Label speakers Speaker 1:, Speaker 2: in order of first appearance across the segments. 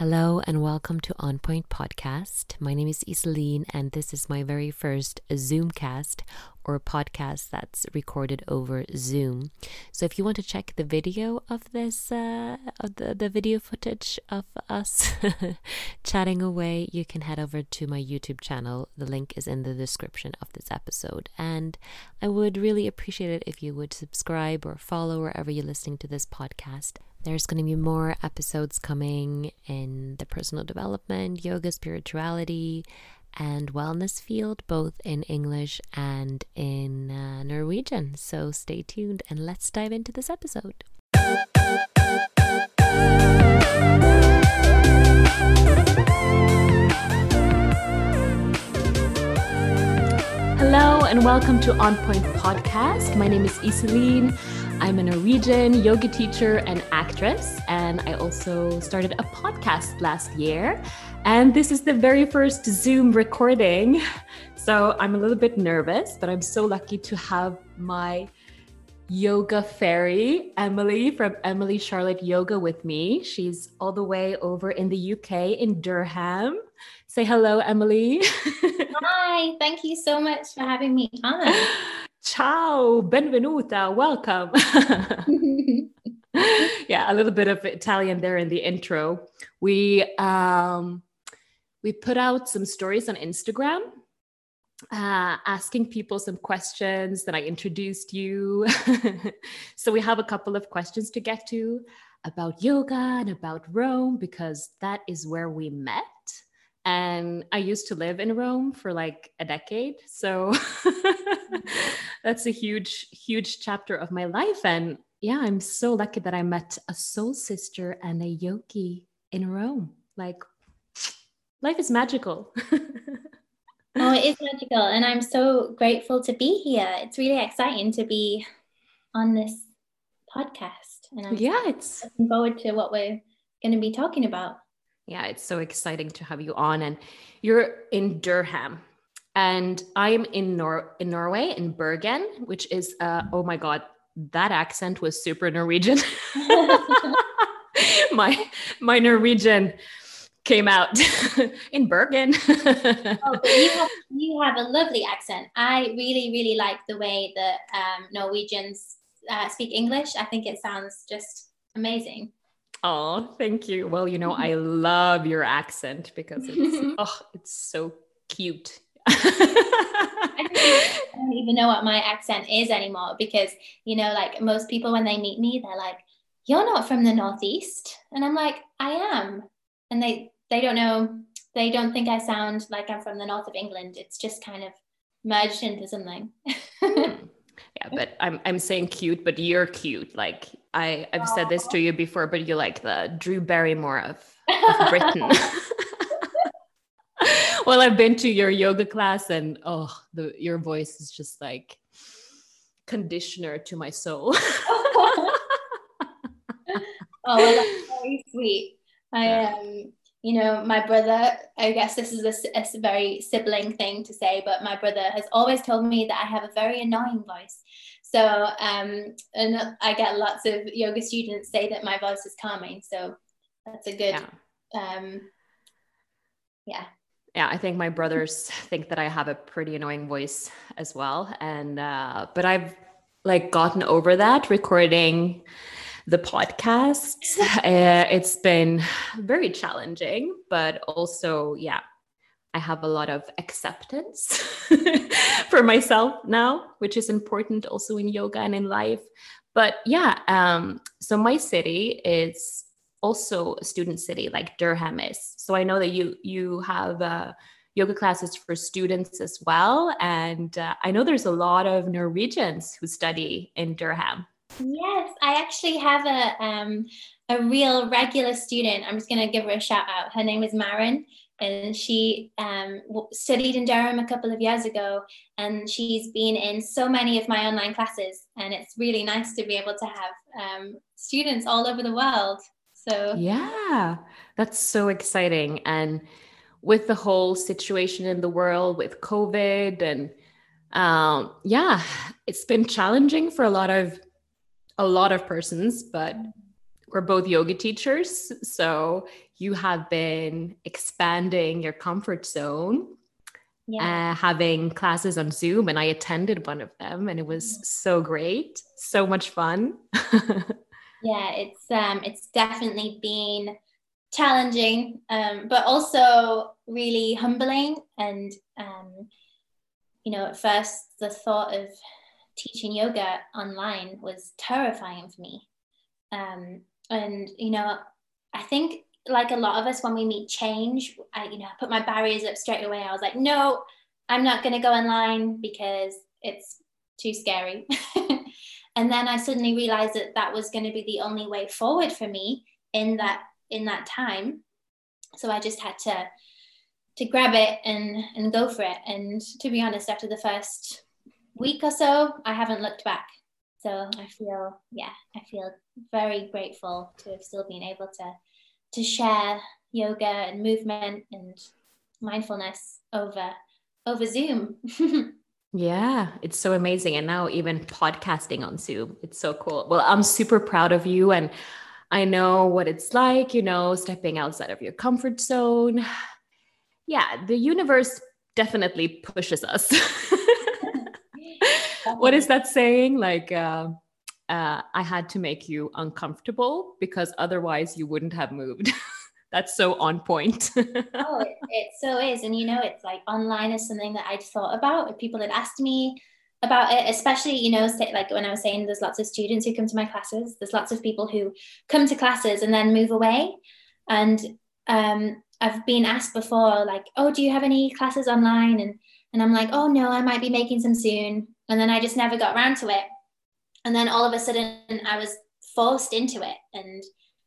Speaker 1: Hello and welcome to On Point Podcast. My name is Iseline, and this is my very first Zoomcast or podcast that's recorded over Zoom. So if you want to check the video of this, uh, the, the video footage of us chatting away, you can head over to my YouTube channel. The link is in the description of this episode. And I would really appreciate it if you would subscribe or follow wherever you're listening to this podcast. There's going to be more episodes coming in the personal development, yoga, spirituality, and wellness field, both in English and in uh, Norwegian. So stay tuned and let's dive into this episode. Hello and welcome to On Point Podcast. My name is Iseline. I'm a Norwegian yoga teacher and actress, and I also started a podcast last year. And this is the very first Zoom recording. So I'm a little bit nervous, but I'm so lucky to have my yoga fairy, Emily from Emily Charlotte Yoga, with me. She's all the way over in the UK in Durham. Say hello, Emily.
Speaker 2: Hi, thank you so much for having me on.
Speaker 1: Ciao, benvenuta, welcome. yeah, a little bit of Italian there in the intro. We um we put out some stories on Instagram uh, asking people some questions. Then I introduced you. so we have a couple of questions to get to about yoga and about Rome because that is where we met. And I used to live in Rome for like a decade. So that's a huge, huge chapter of my life. And yeah, I'm so lucky that I met a soul sister and a yogi in Rome. Like, life is magical.
Speaker 2: oh, it is magical. And I'm so grateful to be here. It's really exciting to be on this podcast. And I'm
Speaker 1: yeah, it's
Speaker 2: looking forward to what we're going to be talking about.
Speaker 1: Yeah, it's so exciting to have you on. And you're in Durham. And I'm in Nor in Norway, in Bergen, which is uh oh my god, that accent was super Norwegian. my my Norwegian came out in Bergen.
Speaker 2: oh, you, have, you have a lovely accent. I really, really like the way that um, Norwegians uh, speak English. I think it sounds just amazing.
Speaker 1: Oh, thank you. Well, you know, I love your accent because it's oh, it's so cute.
Speaker 2: I don't even know what my accent is anymore because you know, like most people when they meet me, they're like, "You're not from the northeast," and I'm like, "I am," and they they don't know, they don't think I sound like I'm from the north of England. It's just kind of merged into something.
Speaker 1: Hmm. yeah, but I'm I'm saying cute, but you're cute. Like I I've Aww. said this to you before, but you're like the Drew Barrymore of, of Britain. well, I've been to your yoga class, and oh, the your voice is just like conditioner to my soul.
Speaker 2: oh, well, that's very sweet. I um you know, my brother, I guess this is a, a, very sibling thing to say, but my brother has always told me that I have a very annoying voice. So, um, and I get lots of yoga students say that my voice is calming. So that's a good, yeah. um, yeah.
Speaker 1: Yeah, I think my brothers think that I have a pretty annoying voice as well. And, uh, but I've like gotten over that recording the podcast. Uh, it's been very challenging, but also, yeah, I have a lot of acceptance for myself now, which is important also in yoga and in life. But yeah, um, so my city is also a student city, like Durham is. So I know that you you have uh, yoga classes for students as well, and uh, I know there's a lot of Norwegians who study in Durham.
Speaker 2: Yes, I actually have a um, a real regular student. I'm just going to give her a shout out. Her name is Marin, and she um, studied in Durham a couple of years ago, and she's been in so many of my online classes. And it's really nice to be able to have um, students all over the world. So
Speaker 1: yeah, that's so exciting. And with the whole situation in the world with COVID and um, yeah, it's been challenging for a lot of a lot of persons, but we're both yoga teachers. So you have been expanding your comfort zone yeah. Uh, having classes on Zoom, and I attended one of them, and it was mm-hmm. so great, so much fun.
Speaker 2: yeah, it's um, it's definitely been challenging, um, but also really humbling. And um, you know, at first, the thought of teaching yoga online was terrifying for me. Um, and you know, I think like a lot of us when we meet change, I you know put my barriers up straight away. I was like, no, I'm not going to go online because it's too scary. and then I suddenly realized that that was going to be the only way forward for me in that in that time. So I just had to to grab it and and go for it. And to be honest, after the first week or so, I haven't looked back. So I feel, yeah, I feel very grateful to have still been able to to share yoga and movement and mindfulness over over Zoom.
Speaker 1: yeah, it's so amazing. And now even podcasting on Zoom. It's so cool. Well, I'm super proud of you and I know what it's like, you know, stepping outside of your comfort zone. Yeah, the universe definitely pushes us. what is that saying? Like, uh, uh, I had to make you uncomfortable because otherwise you wouldn't have moved. That's so on point.
Speaker 2: oh, it, it, so is. And you know, it's like online is something that I'd thought about. If people had asked me about it, especially, you know, say, like when I was saying there's lots of students who come to my classes, there's lots of people who come to classes and then move away. And um, I've been asked before, like, oh, do you have any classes online? And and I'm like, oh no, I might be making some soon. And then I just never got around to it. And then all of a sudden I was forced into it. And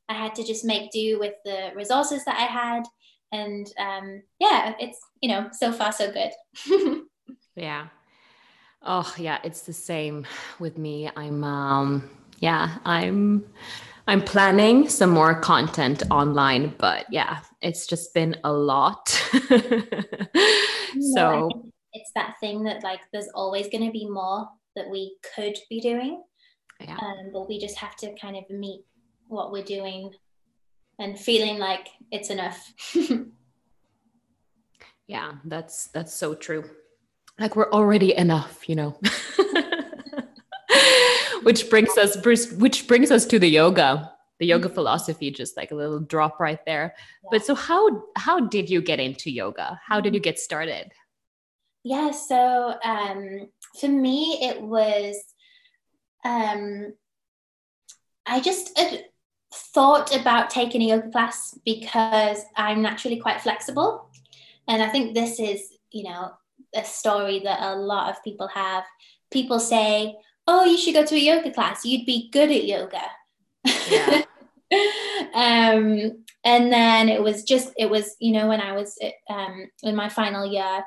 Speaker 2: I had to just make do with the resources that I had. And um, yeah, it's, you know, so far so good.
Speaker 1: yeah. Oh, yeah, it's the same with me. I'm, um, yeah, I'm, I'm planning some more content online, but yeah, it's just been a lot. so
Speaker 2: it's that thing that like there's always going to be more that we could be doing. Yeah. Um, but we just have to kind of meet what we're doing and feeling like it's enough.
Speaker 1: yeah, that's that's so true. Like we're already enough, you know. which brings us which brings us to the yoga the yoga mm-hmm. philosophy just like a little drop right there yeah. but so how how did you get into yoga how did you get started
Speaker 2: yeah so um for me it was um i just uh, thought about taking a yoga class because I'm naturally quite flexible. And I think this is, you know, a story that a lot of people have. People say, oh, you should go to a yoga class. You'd be good at yoga. Yeah. um, and then it was just, it was, you know, when I was um, in my final year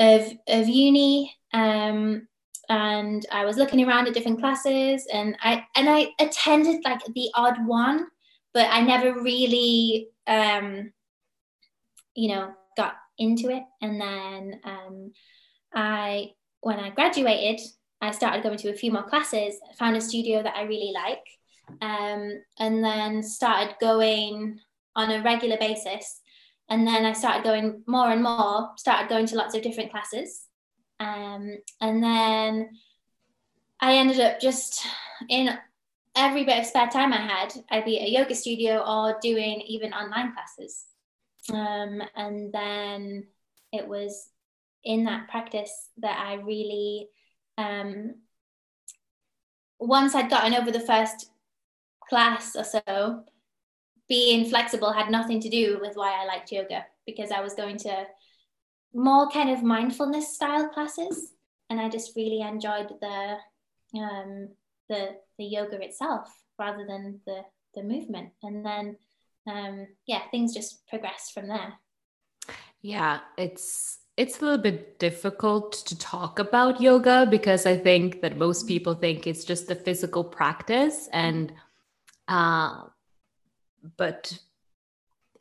Speaker 2: of, of uni, um, and I was looking around at different classes and I and I attended like the odd one, but I never really um, you know got into it. And then um, I when I graduated, I started going to a few more classes, found a studio that I really like, um, and then started going on a regular basis. And then I started going more and more, started going to lots of different classes. Um, and then I ended up just in every bit of spare time I had, I'd be at a yoga studio or doing even online classes. Um, and then it was in that practice that I really, um, once I'd gotten over the first class or so, being flexible had nothing to do with why I liked yoga because I was going to more kind of mindfulness style classes and i just really enjoyed the um the the yoga itself rather than the the movement. And then um yeah things just progressed from there.
Speaker 1: Yeah it's it's a little bit difficult to talk about yoga because i think that most people think it's just a physical practice and uh but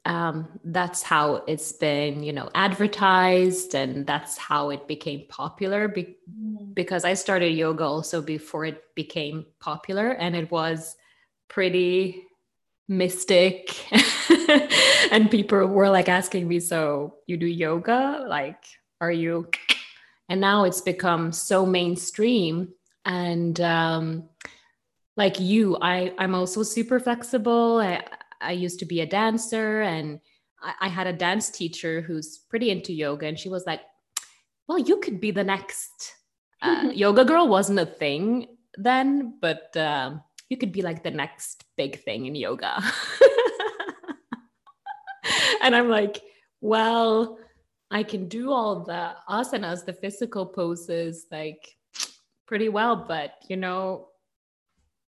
Speaker 1: um, that's how it's been you know advertised and that's how it became popular be- mm. because i started yoga also before it became popular and it was pretty mystic and people were like asking me, so you do yoga? Like, are you? And now it's become so mainstream. And um, like you, I, I'm also super flexible. I, I used to be a dancer and I, I had a dance teacher who's pretty into yoga. And she was like, well, you could be the next uh, yoga girl wasn't a thing then, but um, you could be like the next big thing in yoga. and I'm like, well, I can do all the asanas, the physical poses, like pretty well, but you know,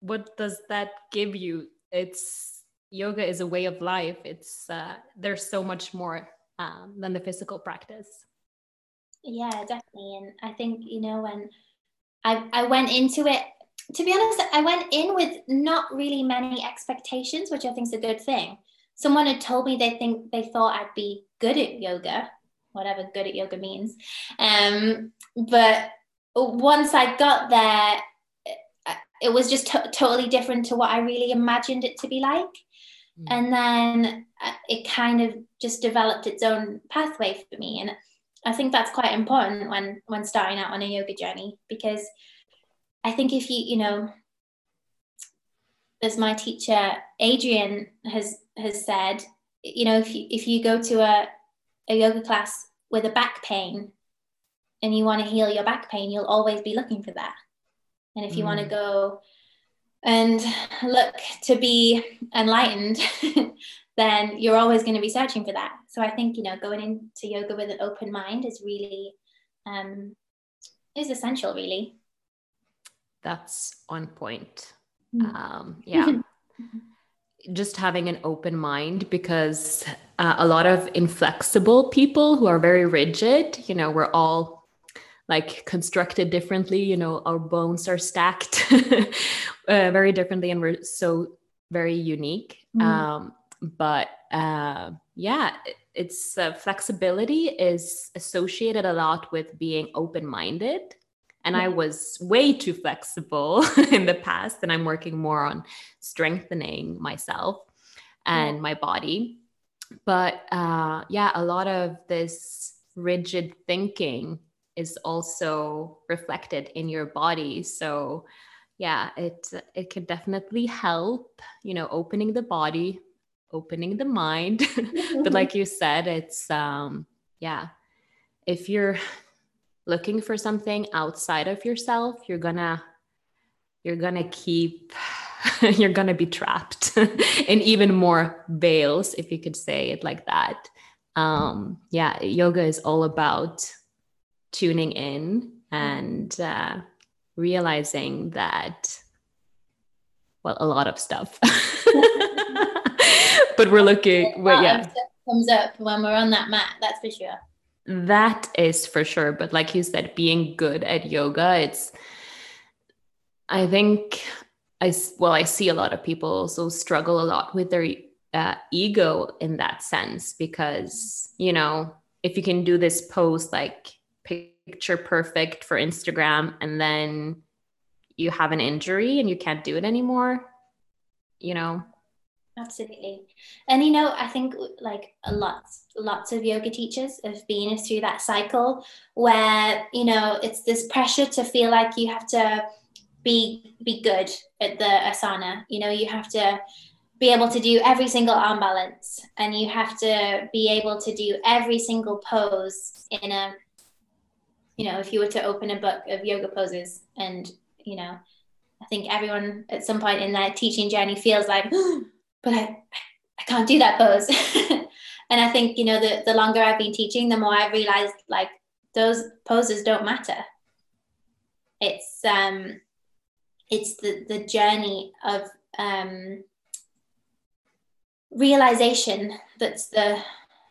Speaker 1: what does that give you? It's yoga is a way of life. It's uh, there's so much more um, than the physical practice.
Speaker 2: Yeah, definitely. And I think you know when I I went into it to be honest, I went in with not really many expectations, which I think is a good thing. Someone had told me they think they thought I'd be good at yoga, whatever good at yoga means. Um, but once I got there, it was just t- totally different to what I really imagined it to be like. Mm. And then uh, it kind of just developed its own pathway for me. And I think that's quite important when when starting out on a yoga journey because I think if you, you know, as my teacher Adrian has has said, you know, if you if you go to a, a yoga class with a back pain and you want to heal your back pain, you'll always be looking for that. And if you mm. want to go and look to be enlightened, then you're always going to be searching for that. So I think, you know, going into yoga with an open mind is really um, is essential, really
Speaker 1: that's on point. Mm. Um, yeah. Just having an open mind because uh, a lot of inflexible people who are very rigid, you know, we're all like constructed differently, you know, our bones are stacked uh, very differently and we're so very unique. Mm. Um, but uh, yeah, it's uh, flexibility is associated a lot with being open minded and I was way too flexible in the past, and I'm working more on strengthening myself and my body. But uh, yeah, a lot of this rigid thinking is also reflected in your body. So yeah, it it can definitely help, you know, opening the body, opening the mind. but like you said, it's um yeah, if you're looking for something outside of yourself you're gonna you're gonna keep you're gonna be trapped in even more veils if you could say it like that um yeah yoga is all about tuning in and uh, realizing that well a lot of stuff. But we're looking yeah.
Speaker 2: comes up when we're on that mat that's for sure.
Speaker 1: That is for sure. But like you said, being good at yoga, it's, I think I, well, I see a lot of people also struggle a lot with their uh, ego in that sense because, you know, if you can do this post like picture perfect for Instagram and then you have an injury and you can't do it anymore, you know,
Speaker 2: Absolutely. And you know, I think like a lot, lots of yoga teachers have been through that cycle where, you know, it's this pressure to feel like you have to be be good at the asana. You know, you have to be able to do every single arm balance and you have to be able to do every single pose in a you know, if you were to open a book of yoga poses and, you know, I think everyone at some point in their teaching journey feels like but I, I can't do that pose. and I think, you know, the, the longer I've been teaching, the more I've realized like those poses don't matter. It's um it's the, the journey of um realization that's the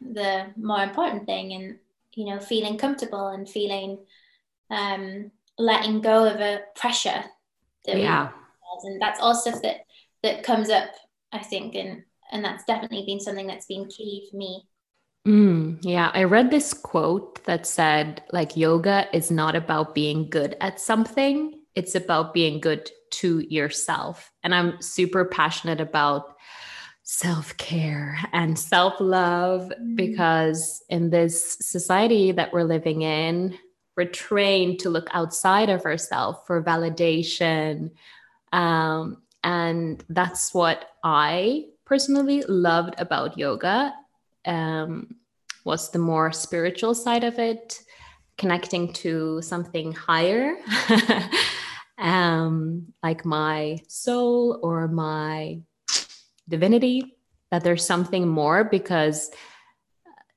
Speaker 2: the more important thing and you know feeling comfortable and feeling um letting go of a pressure that yeah and that's also that that comes up I think, and and that's definitely been something that's been key for me.
Speaker 1: Mm, yeah, I read this quote that said, like, yoga is not about being good at something, it's about being good to yourself. And I'm super passionate about self care and self love
Speaker 2: Mm.
Speaker 1: because in this society that we're living in, we're trained to look outside of ourselves for validation. Um, and that's what I personally loved about yoga. Um, was the more spiritual side of it, connecting to something higher, um, like my soul or my divinity, that there's something more because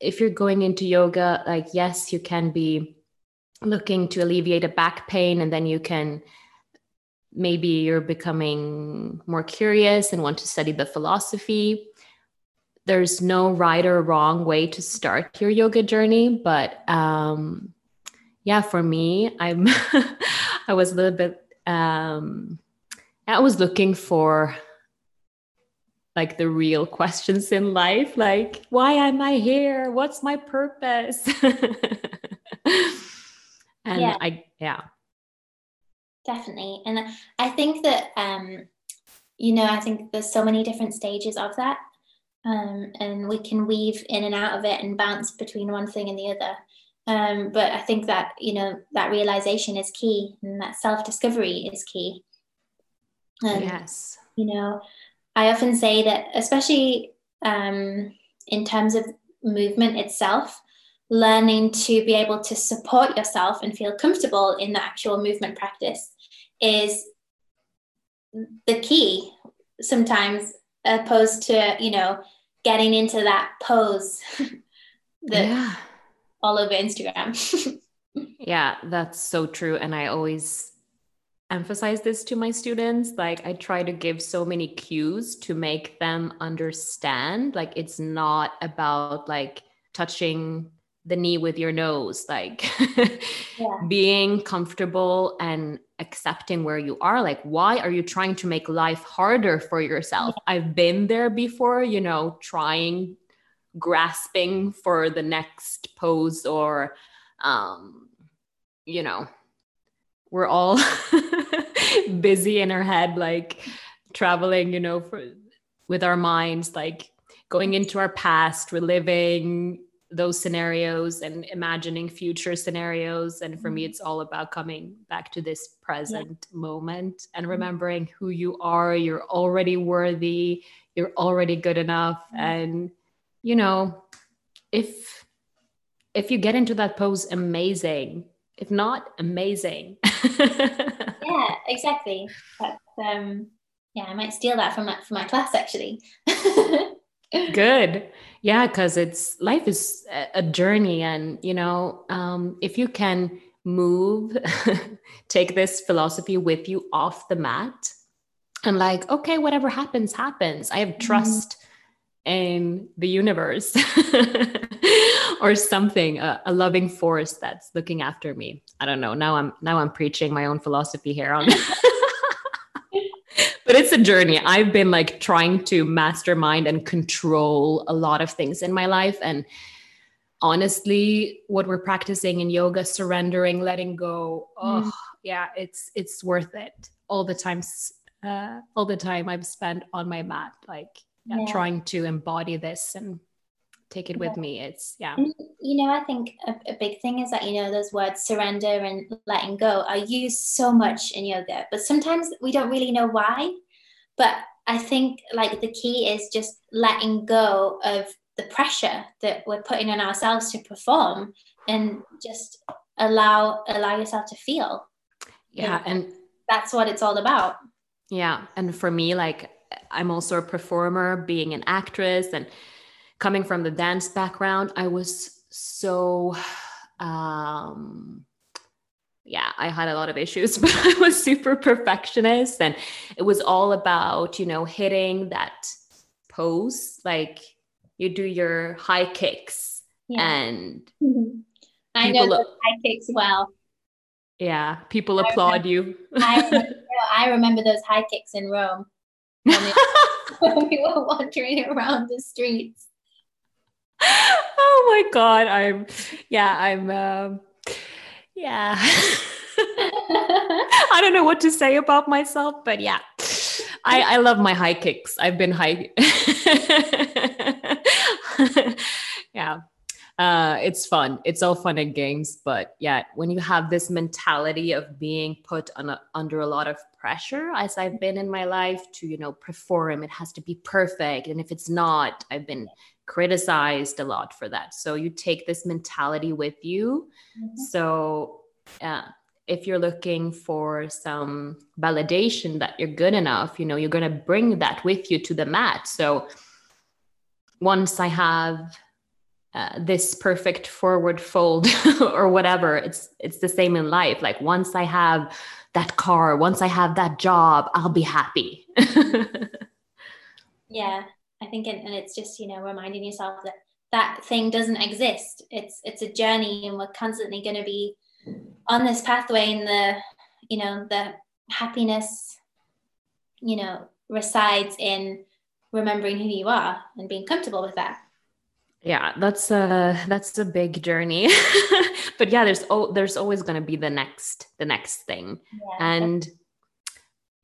Speaker 1: if you're going into yoga, like, yes, you can be looking to alleviate a back pain and then you can maybe you're becoming more curious and want to study the philosophy. There's no right or wrong way to start your yoga journey but um yeah for me i'm i was a little bit um i was looking for like the real questions in life like why am i here? What's my purpose? And
Speaker 2: Yeah.
Speaker 1: i yeah.
Speaker 2: Definitely. And i think that um you know i think there's so many different stages of that um and we can weave in and out of it and bounce between one thing and the other. Um but i think that you know that realization is key and that self-discovery is key. And
Speaker 1: yes.
Speaker 2: you know i often say that especially um in terms of movement itself learning to be able to support yourself and feel comfortable in the actual movement practice is the key sometimes opposed to you know getting into that pose that
Speaker 1: yeah
Speaker 2: all over instagram
Speaker 1: Yeah, that's so true. And I always emphasize this to my students. Like, I try to give so many cues to make them understand. Like, it's not about like touching the knee with your nose, like
Speaker 2: Yeah.
Speaker 1: being comfortable and accepting where you are. Like, why are you trying to make life harder for yourself? I've been there before, you know, trying, grasping for the next pose or um you know we're all busy in our head like traveling you know for with our minds like going into our past reliving those scenarios and imagining future scenarios. And for me mm-hmm. it's all about coming back to this present moment and mm-hmm. remembering who you are. You're already worthy. You're already good enough. Mm-hmm. And you know if if you get into that pose amazing if not amazing.
Speaker 2: Yeah exactly. But um yeah i might steal that from my, from my class actually.
Speaker 1: Good. Yeah because it's life is a- a journey and you know um if you can move take this philosophy with you off the mat and like okay whatever happens happens. I have trust in the universe or something a, a loving force that's looking after me. I don't know. Now i'm now i'm preaching my own philosophy here on but it's a journey. I've been like trying to mastermind and control a lot of things in my life. And honestly what we're practicing in yoga surrendering letting go oh
Speaker 2: Mm.
Speaker 1: yeah it's it's worth it. All the times uh, all the time i've spent on my mat like yeah,
Speaker 2: Yeah.
Speaker 1: trying to embody this and take it with me it's yeah
Speaker 2: you know, I think a, a big thing is that, you know, those words surrender and letting go are used so much in yoga, but sometimes we don't really know why. But I think like the key is just letting go of the pressure that we're putting on ourselves to perform and just allow allow yourself to feel.
Speaker 1: yeah and
Speaker 2: That's what it's all about.
Speaker 1: Yeah. And for me, like, I'm also a performer, being an actress and coming from the dance background, I was so, um, yeah, I had a lot of issues, but I was super perfectionist. And it was all about, you know, hitting that pose. Like, you do your high kicks
Speaker 2: Yeah.
Speaker 1: and
Speaker 2: I know those high kicks well.
Speaker 1: yeah, people applaud you.
Speaker 2: I remember, I remember those high kicks in Rome when, when we were wandering around the streets.
Speaker 1: oh my god i'm yeah i'm um yeah. I don't know what to say about myself but yeah. I i love my high kicks. I've been high. Yeah. Uh, it's fun. It's all fun and games, but yeah, when you have this mentality of being put on a, under a lot of pressure, as I've been in my life, to you know perform, it has to be perfect, and if it's not, I've been criticized a lot for that. So you take this mentality with you. Mm-hmm. So uh, if you're looking for some validation that you're good enough, you know, you're going to bring that with you to the mat. So once I have uh, this perfect forward fold or whatever it's it's the same in life like once i have that car once i have that job i'll be happy
Speaker 2: yeah i think it, and it's just you know reminding yourself that that thing doesn't exist. It's it's a journey and we're constantly going to be on this pathway and the you know the happiness you know resides in remembering who you are and being comfortable with that.
Speaker 1: Yeah that's a that's a big journey. But yeah there's oh there's always going to be the next the next thing. Yeah. and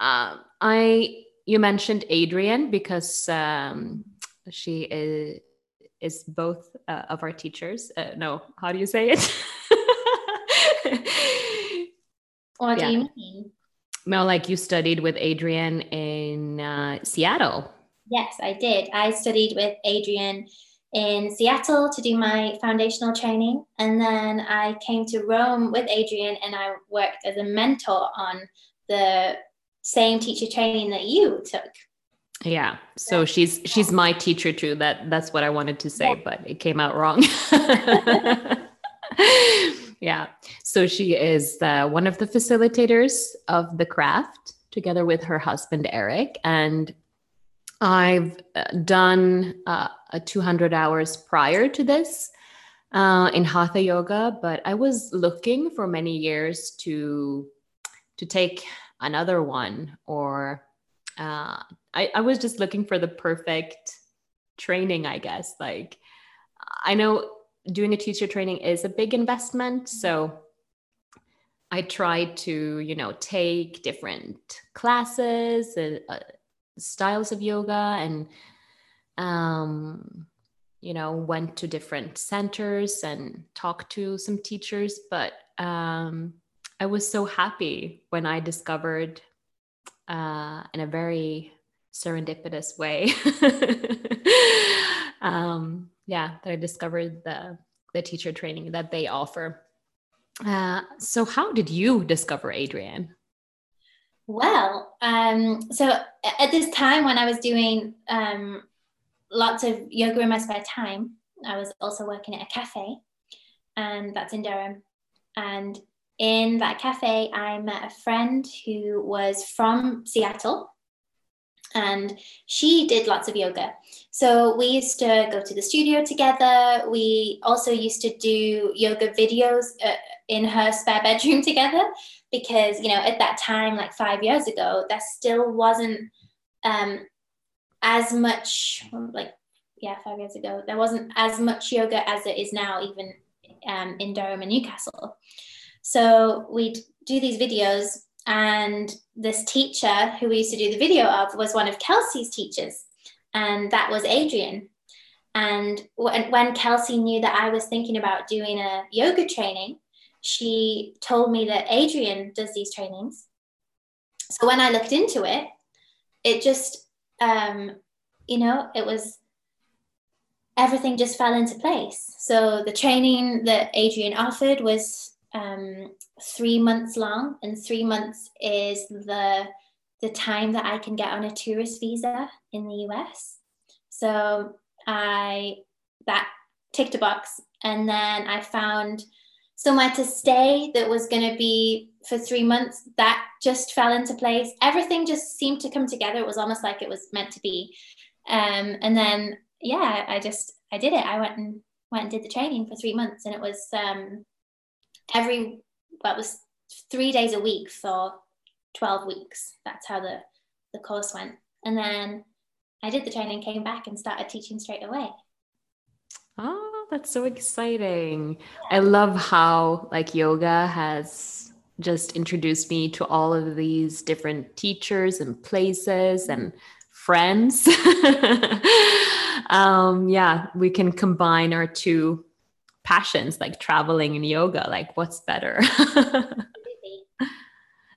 Speaker 1: uh, i you mentioned adrian because um, she is is both uh, of our teachers. Uh, no how do you say it?
Speaker 2: What yeah. do you mean?
Speaker 1: No like you studied with adrian in uh, seattle.
Speaker 2: Yes i did. I studied with adrian in Seattle to do my foundational training. And then I came to Rome with Adrian and I worked as a mentor on the same teacher training that you took.
Speaker 1: Yeah. So she's she's my teacher too. That that's what I wanted to say, but it came out wrong. yeah. So she is uh, one of the facilitators of the craft together with her husband Eric and I've uh, done uh, a 200 hours prior to this uh, in hatha yoga, but I was looking for many years to to take another one, or uh, I, I was just looking for the perfect training, I guess. Like I know doing a teacher training is a big investment, so I tried to you know take different classes. Uh, styles of yoga and um, you know went to different centers and talked to some teachers but um, i was so happy when i discovered uh, in a very serendipitous way. Um, yeah that i discovered the the teacher training that they offer. Uh, so how did you discover adrian
Speaker 2: well, um, so at this time when I was doing um, lots of yoga in my spare time, I was also working at a cafe, and that's in Durham. And in that cafe, I met a friend who was from Seattle, and she did lots of yoga. So we used to go to the studio together. We also used to do yoga videos uh, in her spare bedroom together because you know at that time like five years ago there still wasn't um as much like yeah five years ago there wasn't as much yoga as it is now even um, in durham and newcastle so we'd do these videos and this teacher who we used to do the video of was one of kelsey's teachers and that was adrian and when kelsey knew that i was thinking about doing a yoga training she told me that Adrian does these trainings. So when I looked into it, it just, um, you know, it was everything just fell into place. So the training that Adrian offered was um, three months long, and three months is the the time that I can get on a tourist visa in the US. So I that ticked a box, and then I found somewhere to stay that was going to be for three months. That just fell into place. Everything just seemed to come together. It was almost like it was meant to be. Um, and then yeah i just i did it. I went and went and did the training for three months and it was um, every well was three days a week for 12 weeks that's how the the course went and then i did the training came back and started teaching straight away
Speaker 1: oh that's so exciting. I love how like yoga has just introduced me to all of these different teachers and places and friends. um, yeah, we can combine our two passions like traveling and yoga. Like, what's better?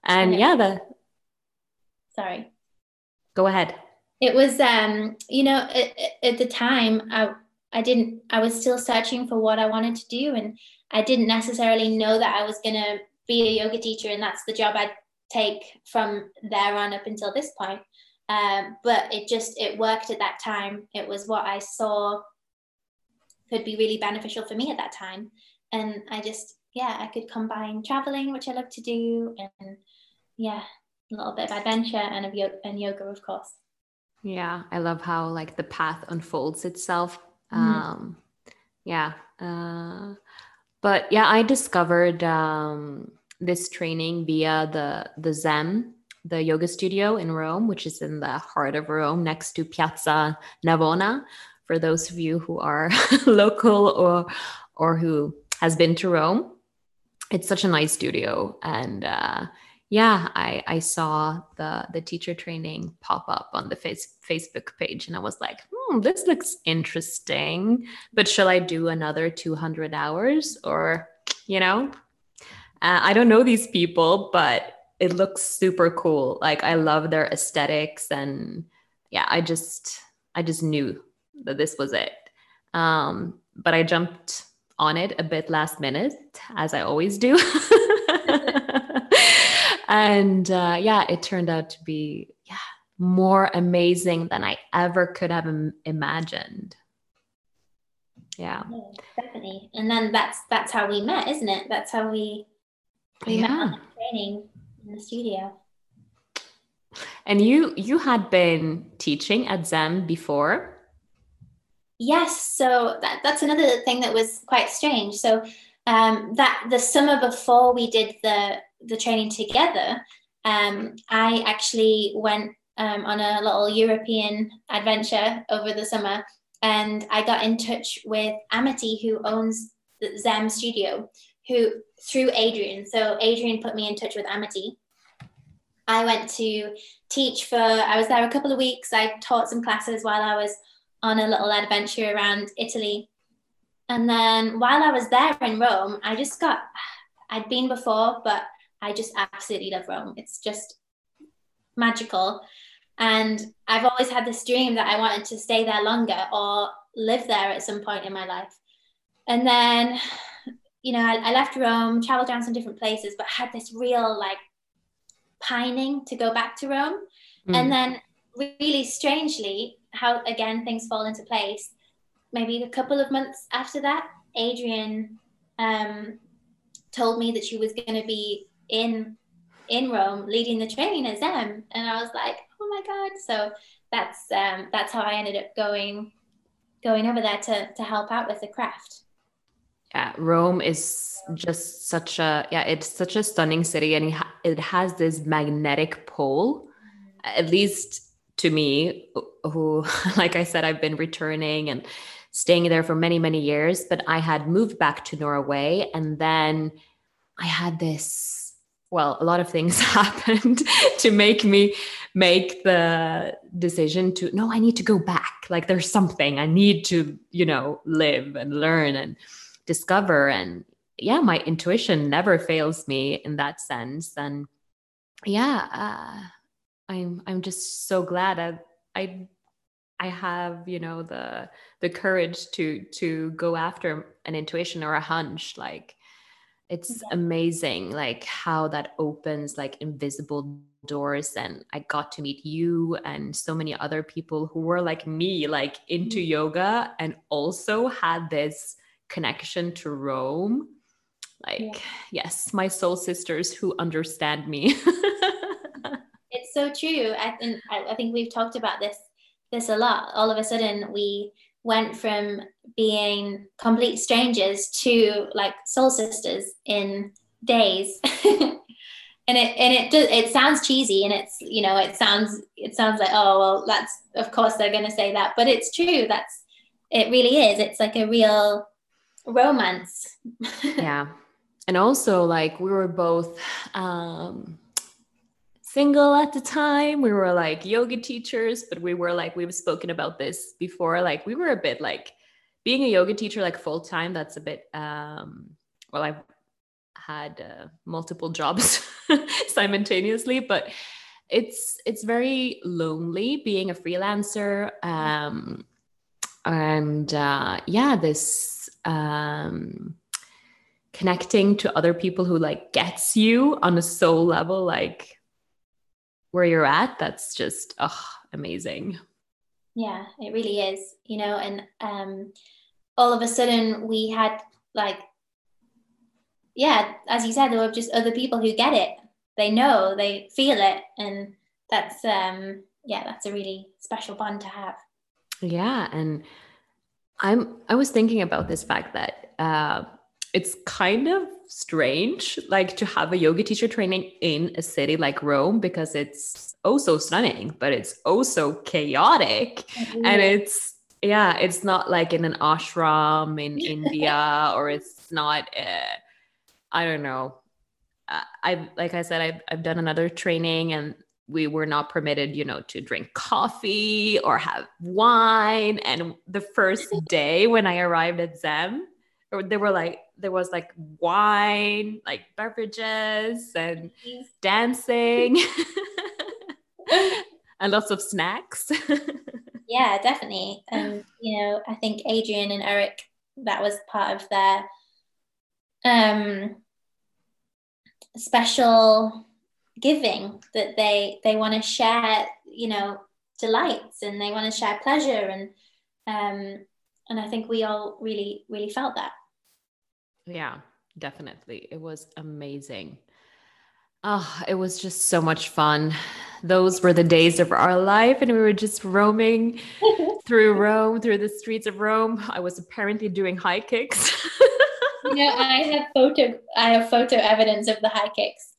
Speaker 1: and yeah, the
Speaker 2: sorry,
Speaker 1: go ahead.
Speaker 2: It was, um, you know, at, at the time, I I didn't. I was still searching for what I wanted to do, and I didn't necessarily know that I was gonna be a yoga teacher, and that's the job I'd take from there on up until this point. Um, but it just it worked at that time. It was what I saw could be really beneficial for me at that time, and I just yeah I could combine traveling, which I love to do, and yeah a little bit of adventure and of yoga and yoga of course.
Speaker 1: Yeah, I love how like the path unfolds itself. Mm-hmm. Um, yeah. Uh, but yeah, I discovered um, this training via the the Zem the yoga studio in Rome, which is in the heart of Rome next to Piazza Navona. For those of you who are local or or who has been to Rome, it's such a nice studio. And uh, yeah, I, I saw the the teacher training pop up on the face, Facebook page, and I was like, hmm, this looks interesting. But shall I do another 200 hours or, you know? Uh, I don't know these people, but it looks super cool. Like I love their aesthetics and yeah, I just I just knew that this was it. Um, but I jumped on it a bit last minute, as I always do. and uh, yeah, it turned out to be yeah more amazing than I ever could have Im- imagined. Yeah.
Speaker 2: yeah, definitely. And then that's that's how we met, isn't it? That's how we we yeah. met training in the studio.
Speaker 1: And you you had been teaching at Zem before?
Speaker 2: Yes. So that, that's another thing that was quite strange. So um, that the summer before we did the the training together, um, I actually went um, on a little European adventure over the summer, and I got in touch with Amity, who owns the Zem Studio, who through Adrian. So Adrian put me in touch with Amity. I went to teach for, I was there a couple of weeks. I taught some classes while I was on a little adventure around Italy. And then while I was there in Rome, I just got, I'd been before, but I just absolutely love Rome. It's just magical. And I've always had this dream that I wanted to stay there longer or live there at some point in my life. And then you know, I, I left Rome, traveled around some different places, but had this real like pining to go back to Rome. Mm. And then, really strangely, how again things fall into place. Maybe a couple of months after that, Adrian um, told me that she was going to be in in Rome leading the training at Zem, and I was like, oh my god! So that's um, that's how I ended up going going over there to to help out with the craft
Speaker 1: yeah rome is just such a yeah it's such a stunning city and it has this magnetic pole at least to me who like i said i've been returning and staying there for many many years but i had moved back to norway and then i had this well a lot of things happened to make me make the decision to no i need to go back. Like there's something. I need to you know live and learn and discover. And yeah my intuition never fails me in that sense. And yeah uh, i'm i'm just so glad. I, I i have you know the the courage to to go after an intuition or a hunch like it's yeah. amazing like how that opens like invisible doors and i got to meet you and so many other people who were like me like into mm-hmm. yoga and also had this connection to Rome. Like, yeah. yes, my soul sisters who understand me.
Speaker 2: it's so true. I think I think we've talked about this this a lot. All of a sudden, we went from being complete strangers to like soul sisters in days. and it and it does it sounds cheesy and it's you know it sounds it sounds like oh well that's of course they're going to say that but it's true that's it really is it's like a real romance.
Speaker 1: yeah. And also like we were both um single at the time. We were like yoga teachers, but we were like, we've spoken about this before. Like, we were a bit like being a yoga teacher, like full time, that's a bit, um, well, I've had uh, multiple jobs simultaneously, but it's it's very lonely being a freelancer um and uh yeah this um connecting to other people who like gets you on a soul level like where you're at that's just oh amazing.
Speaker 2: Yeah it really is you know and um all of a sudden we had like yeah as you said there were just other people who get it. They know they feel it and that's um yeah that's a really special bond to have.
Speaker 1: Yeah and i'm i was thinking about this fact that uh it's kind of strange like to have a yoga teacher training in a city like Rome because it's oh so stunning but it's also chaotic mm-hmm. and it's yeah it's not like in an ashram in India or it's not uh, I don't know I've like I said I've I've done another training and we were not permitted, you know, to drink coffee or have wine. And the first day when I arrived at Zem, there were like there was like wine, like beverages and dancing and lots of snacks.
Speaker 2: yeah, definitely. And you know, I think Adriene and Eric, that was part of their um special giving that they they want to share you know delights and they want to share pleasure and um and i think we all really really felt that
Speaker 1: yeah, definitely. It was amazing. Oh, it was just so much fun. Those were the days of our life, and we were just roaming through Rome, through the streets of Rome. I was apparently doing high kicks.
Speaker 2: you know, I have photo, I have photo evidence of the high kicks.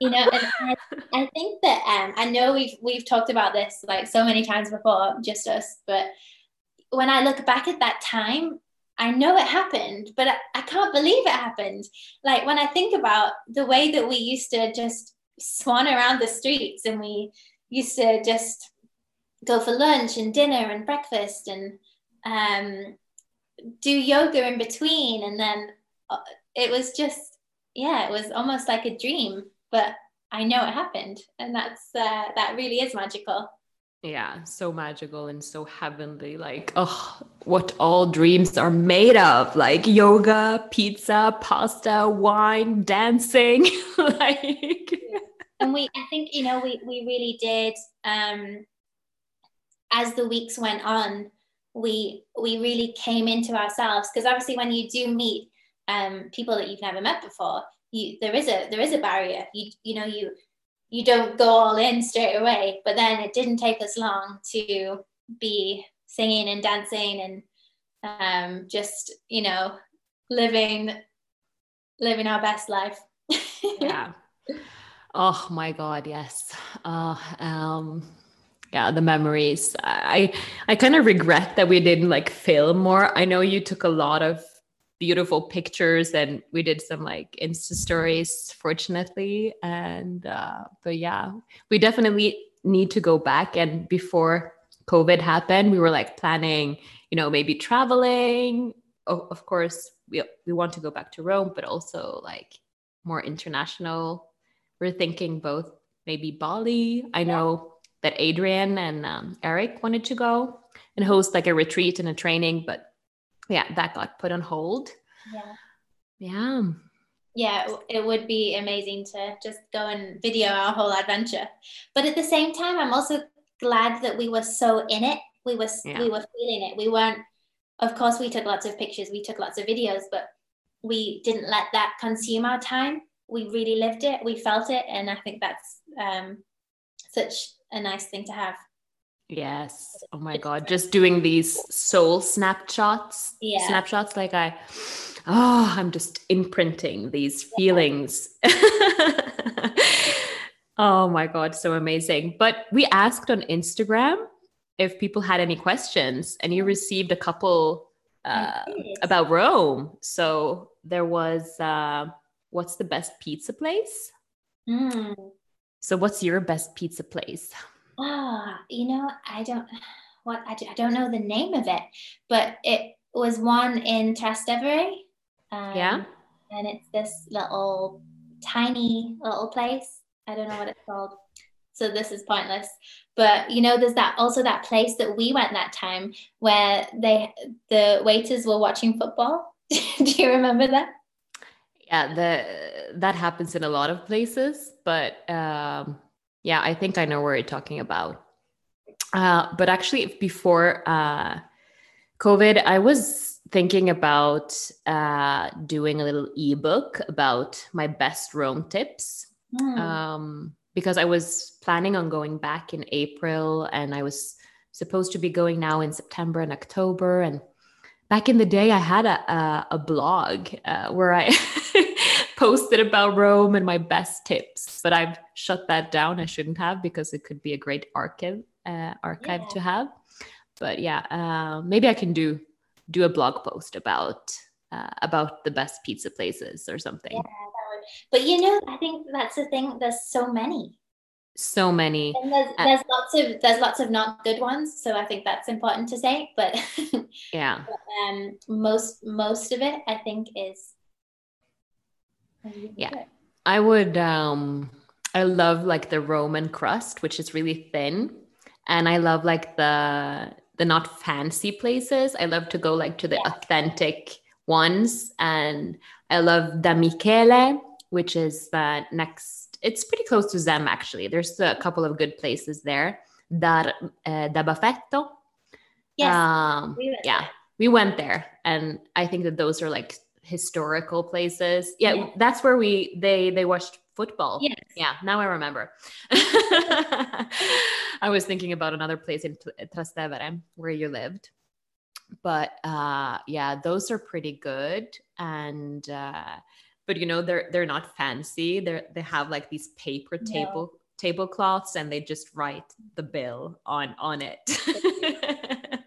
Speaker 2: You know, and I, I think that um, I know we've we've talked about this like so many times before, just us. But when I look back at that time, I know it happened, but I, can't believe it happened. Like when I think about the way that we used to just swan around the streets and we used to just go for lunch and dinner and breakfast and um, do yoga in between. And then uh, it was just, yeah, it was almost like a dream, but I know it happened. And that's, uh, that really is magical
Speaker 1: yeah so magical and so heavenly like oh what all dreams are made of like yoga pizza pasta wine dancing like.
Speaker 2: And we i think you know we we really did um as the weeks went on we we really came into ourselves because obviously when you do meet um people that you've never met before you there is a there is a barrier. You you know you you don't go all in straight away. But then it didn't take us long to be singing and dancing and um, just, you know, living living our best life.
Speaker 1: yeah. Oh my God, yes. Uh, um, yeah, the memories. I I kind of regret that we didn't like film more. I know you took a lot of beautiful pictures and we did some like insta stories fortunately. And uh, but yeah we definitely need to go back. And before covid happened we were like planning you know maybe traveling. Oh, of course we, we want to go back to rome but also like more international. We're thinking both maybe bali. I know that adriene and um, eric wanted to go and host like a retreat and a training but yeah, that got put on hold.
Speaker 2: Yeah.
Speaker 1: Yeah.
Speaker 2: Yeah, it would be amazing to just go and video our whole adventure. But at the same time, I'm also glad that we were so in it. We were yeah. we were feeling it. We weren't of course we took lots of pictures, we took lots of videos, but we didn't let that consume our time. We really lived it, we felt it, and I think that's um, such a nice thing to have.
Speaker 1: Yes. Oh my God. Just doing these soul snapshots.
Speaker 2: Yeah.
Speaker 1: Snapshots. Like I, oh, I'm just imprinting these feelings. oh my God. So amazing. But we asked on Instagram if people had any questions and you received a couple uh, about Rome. So there was, uh, what's the best pizza place?
Speaker 2: Mm.
Speaker 1: So, what's your best pizza place?
Speaker 2: Oh, you know, I don't what I, I don't know the name of it, but it was one in Trastevere.
Speaker 1: Um, yeah.
Speaker 2: And it's this little tiny little place. I don't know what it's called. So this is pointless. But you know, there's that also that place that we went that time where they the waiters were watching football. Do you remember that?
Speaker 1: Yeah, the that happens in a lot of places, but um, yeah, I think I know what you're talking about. Uh, but actually, before uh, COVID, I was thinking about uh, doing a little ebook about my best Rome tips. Mm. Um, because I was planning on going back in April and I was supposed to be going now in September and October. And back in the day, I had a, a, a blog uh, where I posted about Rome and my best tips, but I've shut that down. I shouldn't have because it could be a great archive uh, archive yeah. to have. But yeah, uh, maybe I can do do a blog post about uh, about the best pizza places or something. Yeah,
Speaker 2: but you know, I think that's the thing. There's so many.
Speaker 1: So many.
Speaker 2: And there's, uh, there's lots of there's lots of not good ones. So I think that's important to say. But
Speaker 1: yeah,
Speaker 2: but, um, most most of it I think is.
Speaker 1: Yeah. I would. um I love like the Roman crust, which is really thin, and I love like the the not fancy places. I love to go like to the yeah. authentic ones, and I love Da Michele, which is the next. It's pretty close to Zem actually. There's a couple of good places there. Da, uh, da Baffetto.
Speaker 2: Yes. Um, we
Speaker 1: yeah, there. we went there, and I think that those are like historical places. Yeah, yeah, that's where we they they watched football.
Speaker 2: Yes.
Speaker 1: Yeah, now I remember. I was thinking about another place in Trastevere where you lived. But uh yeah, those are pretty good and uh but you know they're they're not fancy. They're they have like these paper table no. tablecloths and they just write the bill on on it.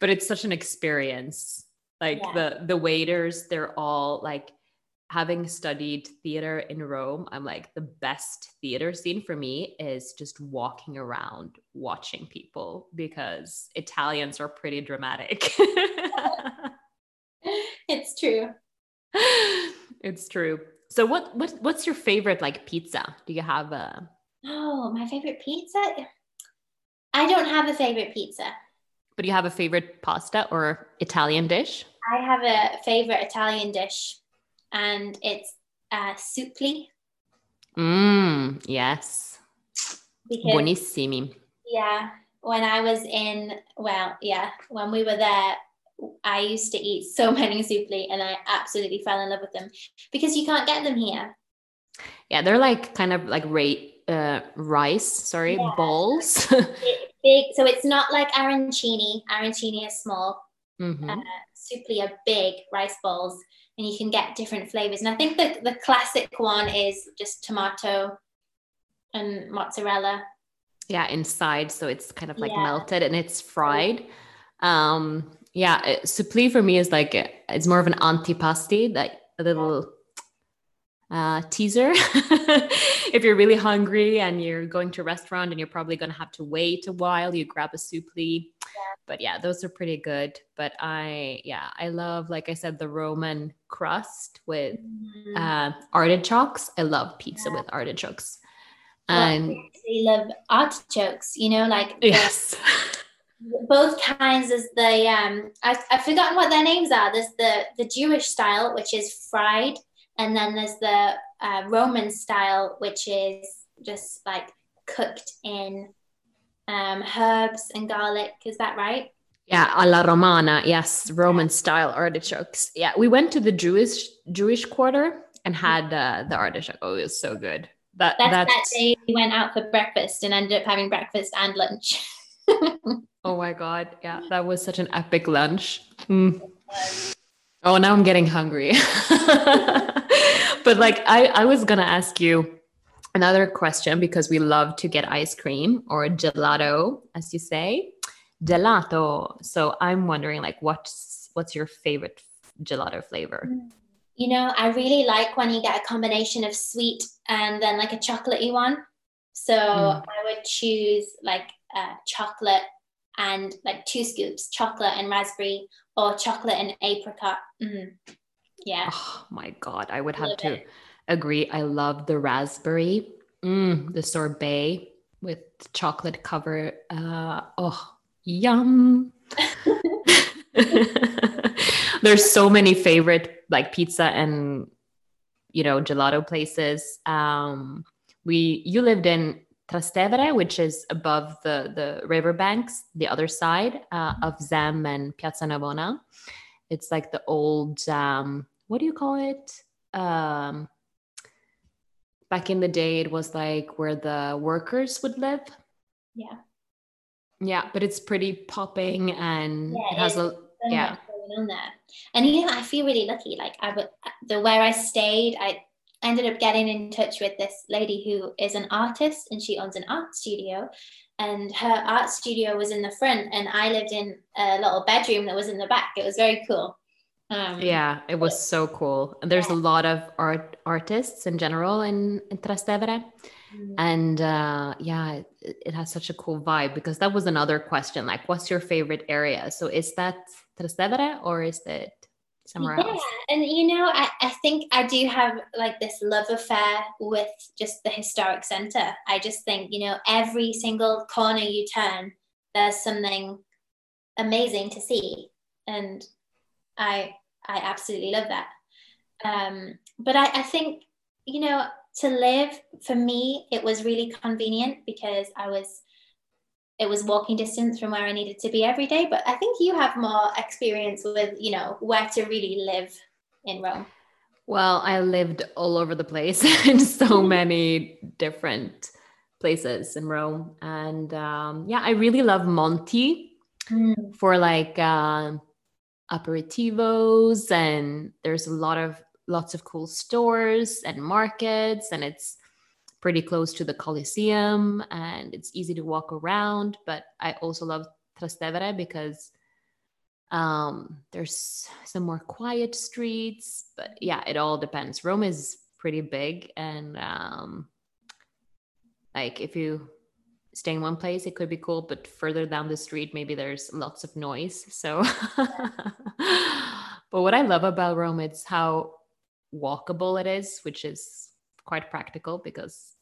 Speaker 1: but it's such an experience. Like yeah. the the waiters, they're all like having studied theater in Rome, I'm like the best theater scene for me is just walking around watching people because Italians are pretty dramatic.
Speaker 2: it's true.
Speaker 1: it's true. So what what what's your favorite like pizza? Do you have a
Speaker 2: Oh, my favorite pizza? I don't have a favorite pizza.
Speaker 1: But do you have a favorite pasta or Italian dish?
Speaker 2: I have a favorite Italian dish and it's uh supli.
Speaker 1: Mmm, yes. Because, Buonissimi.
Speaker 2: Yeah. When I was in, well, yeah, when we were there, I used to eat so many supli and I absolutely fell in love with them because you can't get them here.
Speaker 1: Yeah, they're like kind of like rate uh, rice, sorry, yeah. balls.
Speaker 2: big, so it's not like arancini. Arancini is small. Mm-hmm. Uh, supli are big rice balls, and you can get different flavors. And I think the the classic one is just tomato and mozzarella.
Speaker 1: Yeah, inside, so it's kind of like yeah. melted and it's fried. Um, yeah, supli for me is like it's more of an antipasti, that a little uh, teaser. if you're really hungry and you're going to a restaurant and you're probably going to have to wait a while, you grab a supli. Yeah. But yeah, those are pretty good. But I, yeah, I love, like I said, the Roman crust with mm-hmm. uh, artichokes. I love pizza yeah. with artichokes. And
Speaker 2: well, I love artichokes, you know, like
Speaker 1: yes.
Speaker 2: both kinds is the um I, I've forgotten what their names are. There's the the Jewish style, which is fried, and then there's the uh, Roman style, which is just like cooked in um, herbs and garlic. Is that right?
Speaker 1: Yeah, alla romana. Yes, Roman style artichokes. Yeah, we went to the Jewish Jewish quarter and had uh, the artichoke. Oh, it was so good.
Speaker 2: That that's, that's that day we went out for breakfast and ended up having breakfast and lunch.
Speaker 1: oh my god! Yeah, that was such an epic lunch. Mm. Oh, now I'm getting hungry. but like I, I was gonna ask you another question because we love to get ice cream or gelato, as you say. Gelato. So I'm wondering like what's what's your favorite gelato flavor?
Speaker 2: you know, I really like when you get a combination of sweet and then like a chocolatey one. So mm. I would choose like uh, chocolate and like two scoops, chocolate and raspberry, or chocolate and apricot. Mm. Yeah.
Speaker 1: Oh my God. I would have to it. agree. I love the raspberry, mm, the sorbet with chocolate cover. Uh, oh, yum. There's so many favorite like pizza and you know gelato places. Um, we you lived in Trastevere, which is above the the riverbanks, the other side uh, of Zem and Piazza Navona. It's like the old um, what do you call it? Um, back in the day, it was like where the workers would live.
Speaker 2: Yeah.
Speaker 1: Yeah, but it's pretty popping and yeah, it has a yeah
Speaker 2: on there. And you know, I feel really lucky. Like I would the where I stayed, I ended up getting in touch with this lady who is an artist and she owns an art studio. And her art studio was in the front, and I lived in a little bedroom that was in the back. It was very cool.
Speaker 1: Um, yeah, it was so cool. And there's yeah. a lot of art artists in general in, in Trastevere. Mm. And uh, yeah, it, it, has such a cool vibe because that was another question. Like, what's your favorite area? So is that Trastevere or is it somewhere yeah, else?
Speaker 2: and you know, I, I think I do have like this love affair with just the historic center. I just think, you know, every single corner you turn, there's something amazing to see. And I I absolutely love that. Um, but I, I think, you know, to live for me, it was really convenient because I was it was walking distance from where I needed to be every day. But I think you have more experience with, you know, where to really live in Rome.
Speaker 1: Well, I lived all over the place in so mm-hmm. many different places in Rome. And um, yeah, I really love Monti mm. for like uh, aperitivos, and there's a lot of lots of cool stores and markets, and it's pretty close to the Colosseum and it's easy to walk around. But I also love Trastevere because um, there's some more quiet streets. But yeah, it all depends. Rome is pretty big and um, like if you stay in one place it could be cool but further down the street maybe there's lots of noise so but what i love about rome it's how walkable it is which is quite practical because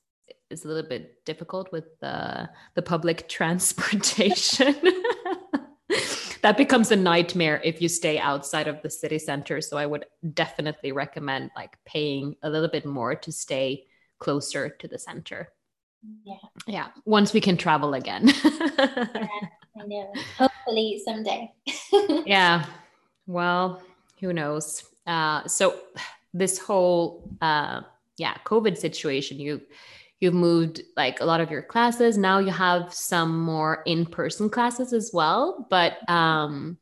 Speaker 1: it's a little bit difficult with the the public transportation. that becomes a nightmare if you stay outside of the city center. So I would definitely recommend like paying a little bit more to stay closer to the center.
Speaker 2: Yeah.
Speaker 1: Yeah. Once we can travel again.
Speaker 2: yeah, I know. Hopefully someday.
Speaker 1: yeah. Well, who knows? Uh, so this whole uh, yeah covid situation you you've moved like a lot of your classes. Now you have some more in-person classes as well but um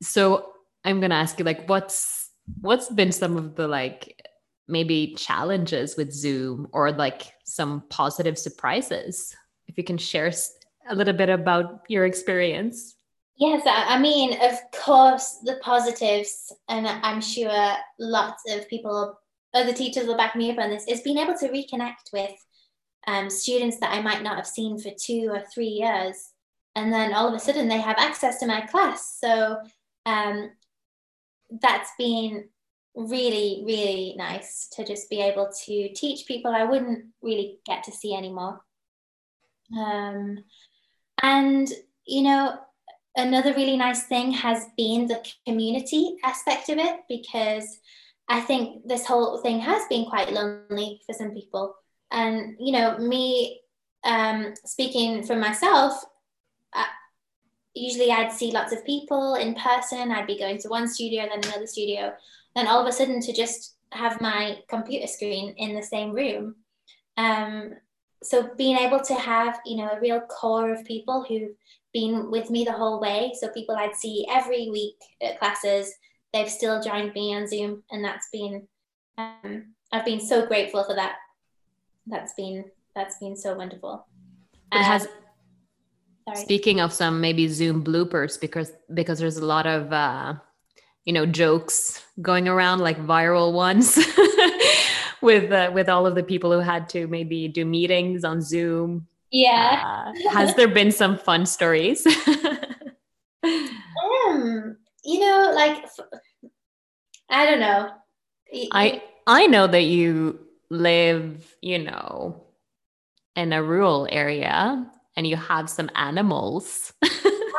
Speaker 1: so i'm going to ask you like what's what's been some of the like maybe challenges with zoom or like some positive surprises? If you can share a little bit about your experience.
Speaker 2: Yes, I mean, of course, the positives, and I'm sure lots of people other teachers will back me up on this, is being able to reconnect with um, students that I might not have seen for two or three years. And then all of a sudden they have access to my class. So um, that's been really, really nice to just be able to teach people I wouldn't really get to see anymore. Um, and, you know, another really nice thing has been the community aspect of it because I think this whole thing has been quite lonely for some people. And, you know, me um, speaking for myself, uh, usually I'd see lots of people in person. I'd be going to one studio, then another studio. Then all of a sudden to just have my computer screen in the same room. Um, so being able to have, you know, a real core of people who've been with me the whole way. So people I'd see every week at classes they've still joined me on Zoom, and that's been um, I've been so grateful for that. That's been that's been so wonderful.
Speaker 1: It has. Sorry. Speaking of some maybe Zoom bloopers, because because there's a lot of uh, you know jokes going around like viral ones with uh, with all of the people who had to maybe do meetings on zoom
Speaker 2: yeah
Speaker 1: uh, has there been some fun stories
Speaker 2: um you know like i don't know.
Speaker 1: I i know that you live you know in a rural area and you have some animals.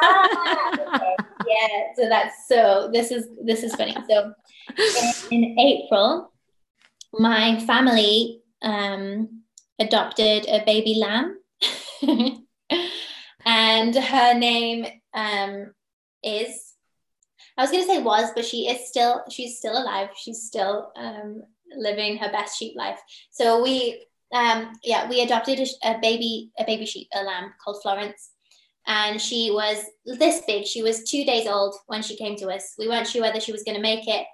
Speaker 2: Ah, okay. yeah so that's so this is this is funny. So in, in april my family um adopted a baby lamb. And her name um is I was going to say was, but she is still she's still alive. She's still um, living her best sheep life. So we um, yeah we adopted a, a baby a baby sheep a lamb called Florence, and she was this big. She was two days old when she came to us. We weren't sure whether she was going to make it,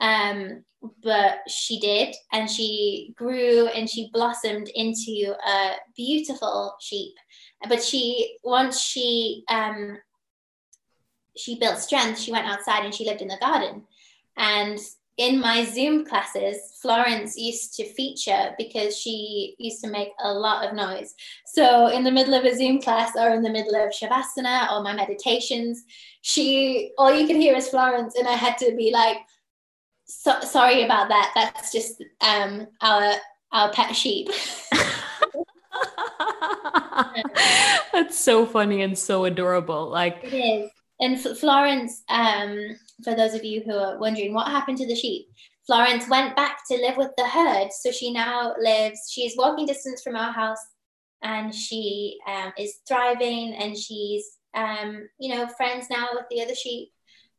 Speaker 2: um, but she did, and she grew and she blossomed into a beautiful sheep. But she once she um, she built strength, she went outside and she lived in the garden. And in my Zoom classes, Florence used to feature because she used to make a lot of noise. So, in the middle of a Zoom class or in the middle of Shavasana or my meditations, she all you could hear is Florence, and I had to be like, so, "Sorry about that. That's just um, our our pet sheep."
Speaker 1: That's so funny and so adorable. Like
Speaker 2: it is. And Florence, um, for those of you who are wondering what happened to the sheep, Florence went back to live with the herd. So she now lives, she's walking distance from our house and she um, is thriving and she's, um, you know, friends now with the other sheep.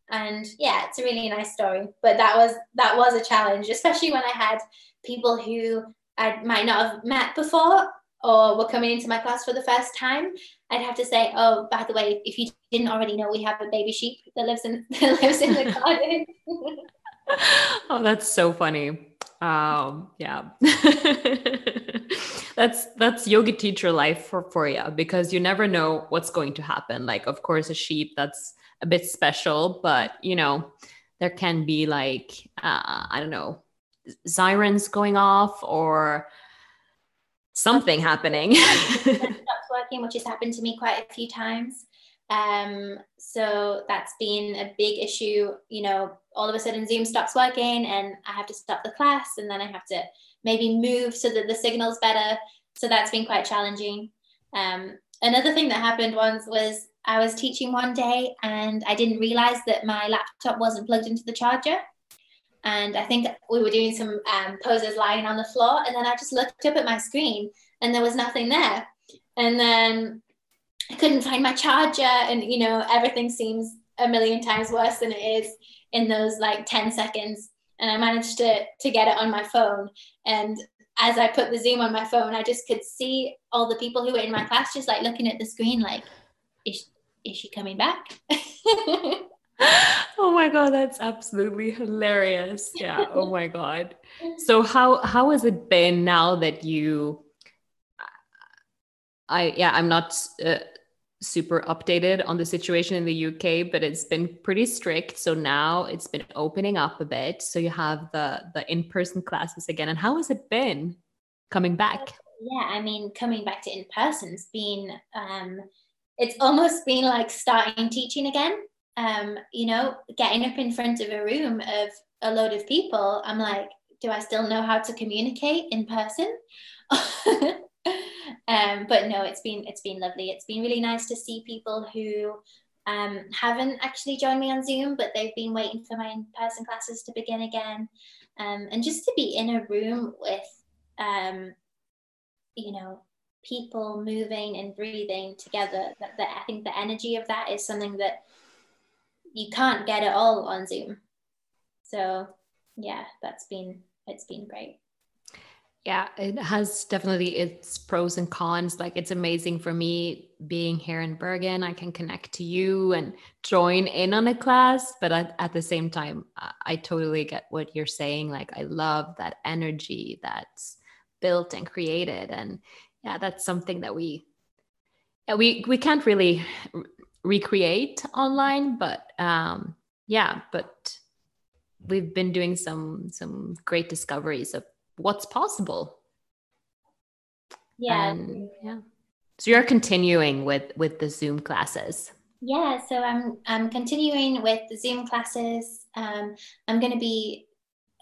Speaker 2: And yeah, it's a really nice story. But that was that was a challenge, especially when I had people who I might not have met before or were coming into my class for the first time, I'd have to say, "Oh, by the way, if you didn't already know, we have a baby sheep that lives in that lives in the garden."
Speaker 1: oh, that's so funny. Um, yeah, that's that's yoga teacher life for for you because you never know what's going to happen. Like, of course, a sheep that's a bit special, but you know, there can be like uh, I don't know, sirens going off or something happening.
Speaker 2: Working, which has happened to me quite a few times. Um, so that's been a big issue. You know, all of a sudden Zoom stops working and I have to stop the class and then I have to maybe move so that the signal's better. So that's been quite challenging. Um, another thing that happened once was I was teaching one day and I didn't realize that my laptop wasn't plugged into the charger and I think we were doing some um, poses lying on the floor, and then I just looked up at my screen, and there was nothing there, and then I couldn't find my charger, and you know everything seems a million times worse than it is in those like 10 seconds. And i managed to to get it on my phone. And as i put the zoom on my phone i just could see all the people who were in my class just like looking at the screen like is, is she coming back?
Speaker 1: Oh my god that's absolutely hilarious. Yeah. Oh my god. So how how has it been now that you i yeah i'm not uh, super updated on the situation in the uk but it's been pretty strict. So now it's been opening up a bit. So you have the the in-person classes again. And how has it been coming back?
Speaker 2: Yeah i mean coming back to in-person's been um it's almost been like starting teaching again. Um, you know, getting up in front of a room of a load of people, I'm like, do I still know how to communicate in person? um, but no, it's been it's been lovely. It's been really nice to see people who um, haven't actually joined me on Zoom, but they've been waiting for my in-person classes to begin again, um, and just to be in a room with, um, you know, people moving and breathing together. That, that I think the energy of that is something that you can't get it all on Zoom. So yeah, that's been it's been great.
Speaker 1: Yeah, it has definitely its pros and cons. Like it's amazing for me being here in Bergen. I can connect to you and join in on a class, but at, at the same time, I, I totally get what you're saying. Like I love that energy that's built and created, and yeah, that's something that we yeah, we we can't really recreate online but um yeah but we've been doing some some great discoveries of what's possible.
Speaker 2: Yeah.
Speaker 1: Yeah. So you're continuing with with the Zoom classes.
Speaker 2: Yeah, so I'm I'm continuing with the Zoom classes. Um, I'm going to be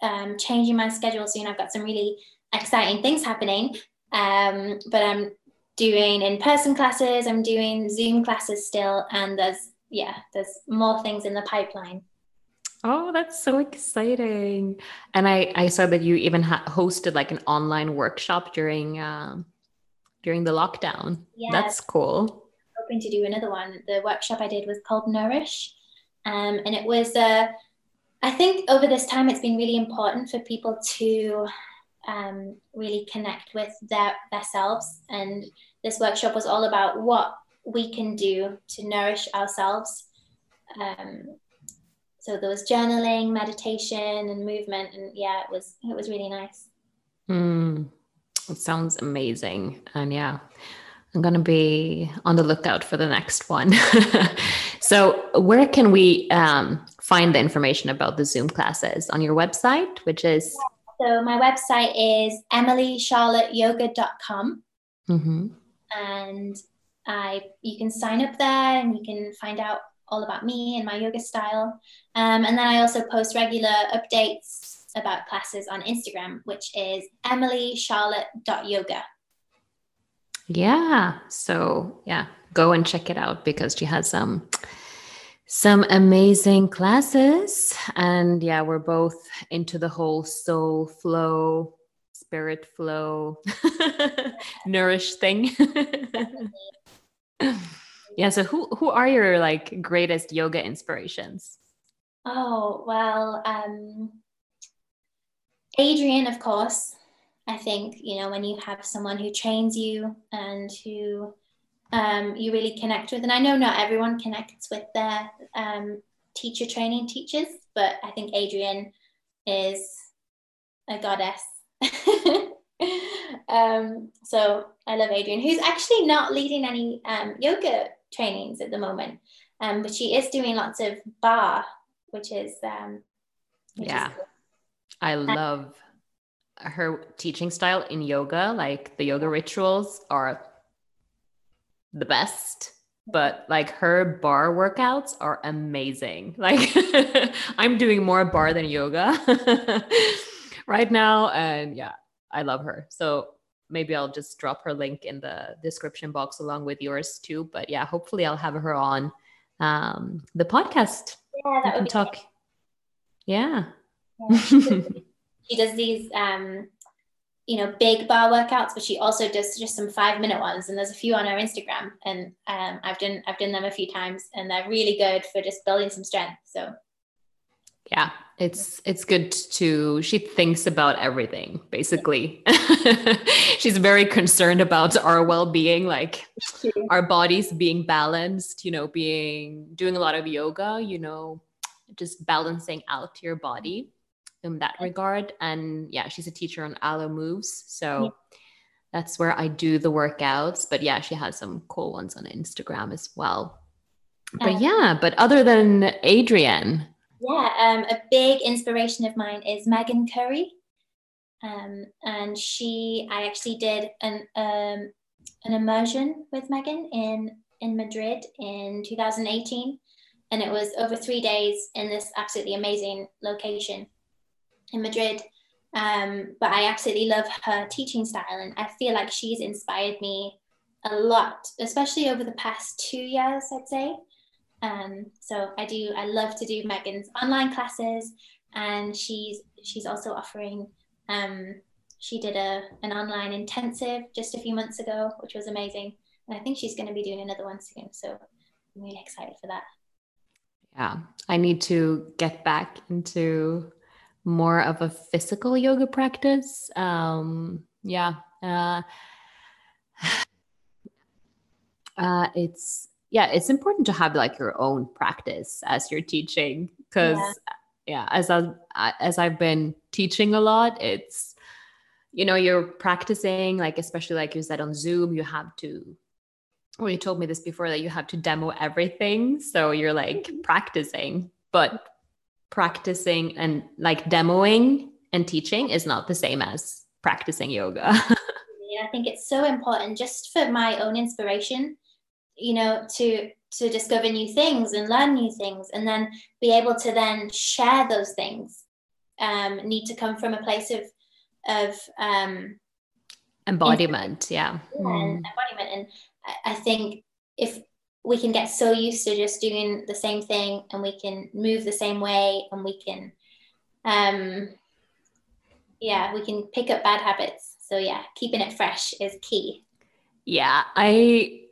Speaker 2: um, changing my schedule soon. I've got some really exciting things happening. Um, but I'm doing in-person classes. I'm doing Zoom classes still, and there's yeah, there's more things in the pipeline.
Speaker 1: Oh, that's so exciting! And I I saw that you even ha- hosted like an online workshop during uh, during the lockdown. Yeah, that's cool.
Speaker 2: Hoping to do another one. The workshop I did was called Nourish, um, and it was. Uh, I think over this time, it's been really important for people to um, really connect with their themselves. And this workshop was all about what we can do to nourish ourselves. Um, so there was journaling, meditation, and movement, and yeah, it was it was really nice.
Speaker 1: Mm, it sounds amazing, and yeah, I'm gonna be on the lookout for the next one. so, where can we um, find the information about the Zoom classes on your website, which is?
Speaker 2: So my website is emilycharlotteyoga.com. Mm-hmm. And I you can sign up there and you can find out all about me and my yoga style. Um, and then I also post regular updates about classes on Instagram, which is emilycharlotte.yoga.
Speaker 1: Yeah. So yeah, go and check it out because she has some some amazing classes. And yeah, we're both into the whole soul flow, spirit flow, nourish thing. yeah. So who who are your like greatest yoga inspirations?
Speaker 2: Oh, well, um Adriene, of course. I think, you know, when you have someone who trains you and who um, you really connect with. And I know not everyone connects with their um, teacher training teachers, but I think Adriene is a goddess. um, so I love Adriene, who's actually not leading any um, yoga trainings at the moment, um, but she is doing lots of barre, which is um,
Speaker 1: which yeah, is cool. I love her teaching style in yoga. Like the yoga rituals are the best but like her barre workouts are amazing. Like I'm doing more barre than yoga right now. And yeah, I love her. So maybe I'll just drop her link in the description box along with yours too. But yeah, hopefully I'll have her on um, the podcast.
Speaker 2: Yeah, that would
Speaker 1: talk.
Speaker 2: Nice.
Speaker 1: Yeah.
Speaker 2: yeah. she does these um you know big barre workouts but she also does just some five minute ones and there's a few on her instagram and um, i've done i've done them a few times and they're really good for just building some strength so
Speaker 1: yeah it's it's good to she thinks about everything basically she's very concerned about our well-being like our bodies being balanced you know being doing a lot of yoga you know just balancing out your body in that regard. And yeah, she's a teacher on Alo Moves. So yeah. that's where I do the workouts. But yeah, she has some cool ones on Instagram as well. But um, yeah, but other than Adriene.
Speaker 2: Yeah, um, a big inspiration of mine is Meghan Currie. Um, and she, I actually did an um, an immersion with Meghan in in Madrid in 2018, and it was over three days in this absolutely amazing location in Madrid. Um, but I absolutely love her teaching style, and I feel like she's inspired me a lot, especially over the past two years, I'd say. Um, so I do, I love to do Meghan's online classes, and she's she's also offering. Um, she did a an online intensive just a few months ago, which was amazing, and I think she's going to be doing another one soon. So I'm really excited for that.
Speaker 1: Yeah, I need to get back into more of a physical yoga practice. Um, yeah. Uh, uh, it's yeah, it's important to have like your own practice as you're teaching because yeah. yeah, as I as I've been teaching a lot, it's you know you're practicing like especially like you said on Zoom, you have to well, you told me this before that you have to demo everything. So you're like mm-hmm. practicing, but practicing and like demoing and teaching is not the same as practicing yoga.
Speaker 2: I think it's so important just for my own inspiration, you know, to to discover new things and learn new things and then be able to then share those things um, need to come from a place of of um,
Speaker 1: embodiment yeah,
Speaker 2: yeah mm. embodiment. And I think if we can get so used to just doing the same thing and we can move the same way and we can um yeah we can pick up bad habits. So yeah keeping it fresh is key.
Speaker 1: Yeah i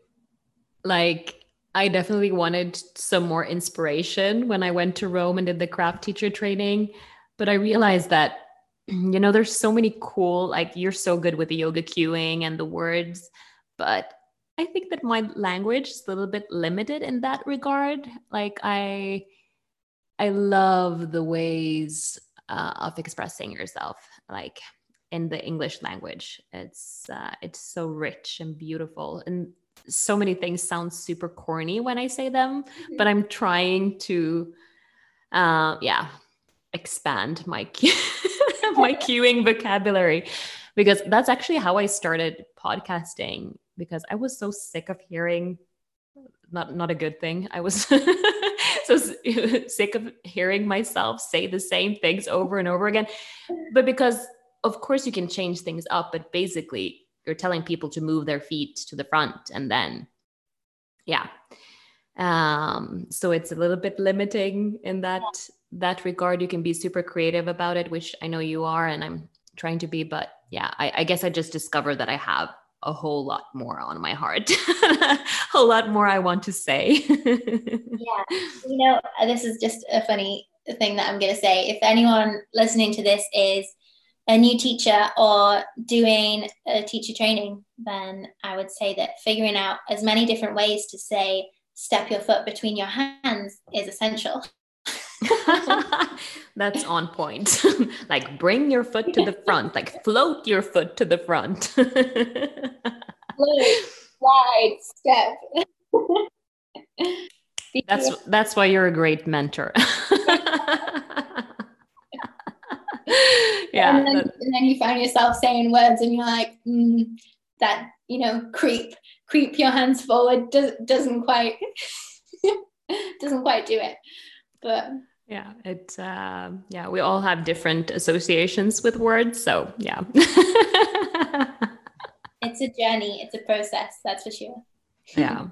Speaker 1: like i definitely wanted some more inspiration when i went to rome and did the craft teacher training but i realized that you know there's so many cool like you're so good with the yoga cueing and the words but I think that my language is a little bit limited in that regard. Like I I love the ways uh, of expressing yourself like in the English language. It's uh, it's so rich and beautiful and so many things sound super corny when I say them, mm-hmm. but I'm trying to uh, yeah, expand my my cueing vocabulary because that's actually how I started podcasting because I was so sick of hearing not not a good thing. I was so sick of hearing myself say the same things over and over again. But because of course you can change things up, but basically you're telling people to move their feet to the front and then yeah. Um, so it's a little bit limiting in that that regard. You can be super creative about it, which I know you are, and I'm trying to be, but yeah, I, I guess I just discovered that I have a whole lot more on my heart, a whole lot more I want to say.
Speaker 2: yeah, you know, this is just a funny thing that I'm going to say. If anyone listening to this is a new teacher or doing a teacher training, then I would say that figuring out as many different ways to say step your foot between your hands is essential.
Speaker 1: That's on point. like bring your foot to the front, like float your foot to the front.
Speaker 2: Slide, step.
Speaker 1: that's that's why you're a great mentor.
Speaker 2: yeah. And then, and then, you find yourself saying words and you're like, mm, that, you know, creep, creep your hands forward does, doesn't quite doesn't quite do it. But
Speaker 1: yeah, it's uh, yeah, we all have different associations with words, so yeah.
Speaker 2: it's a journey, it's a process, that's for sure.
Speaker 1: yeah.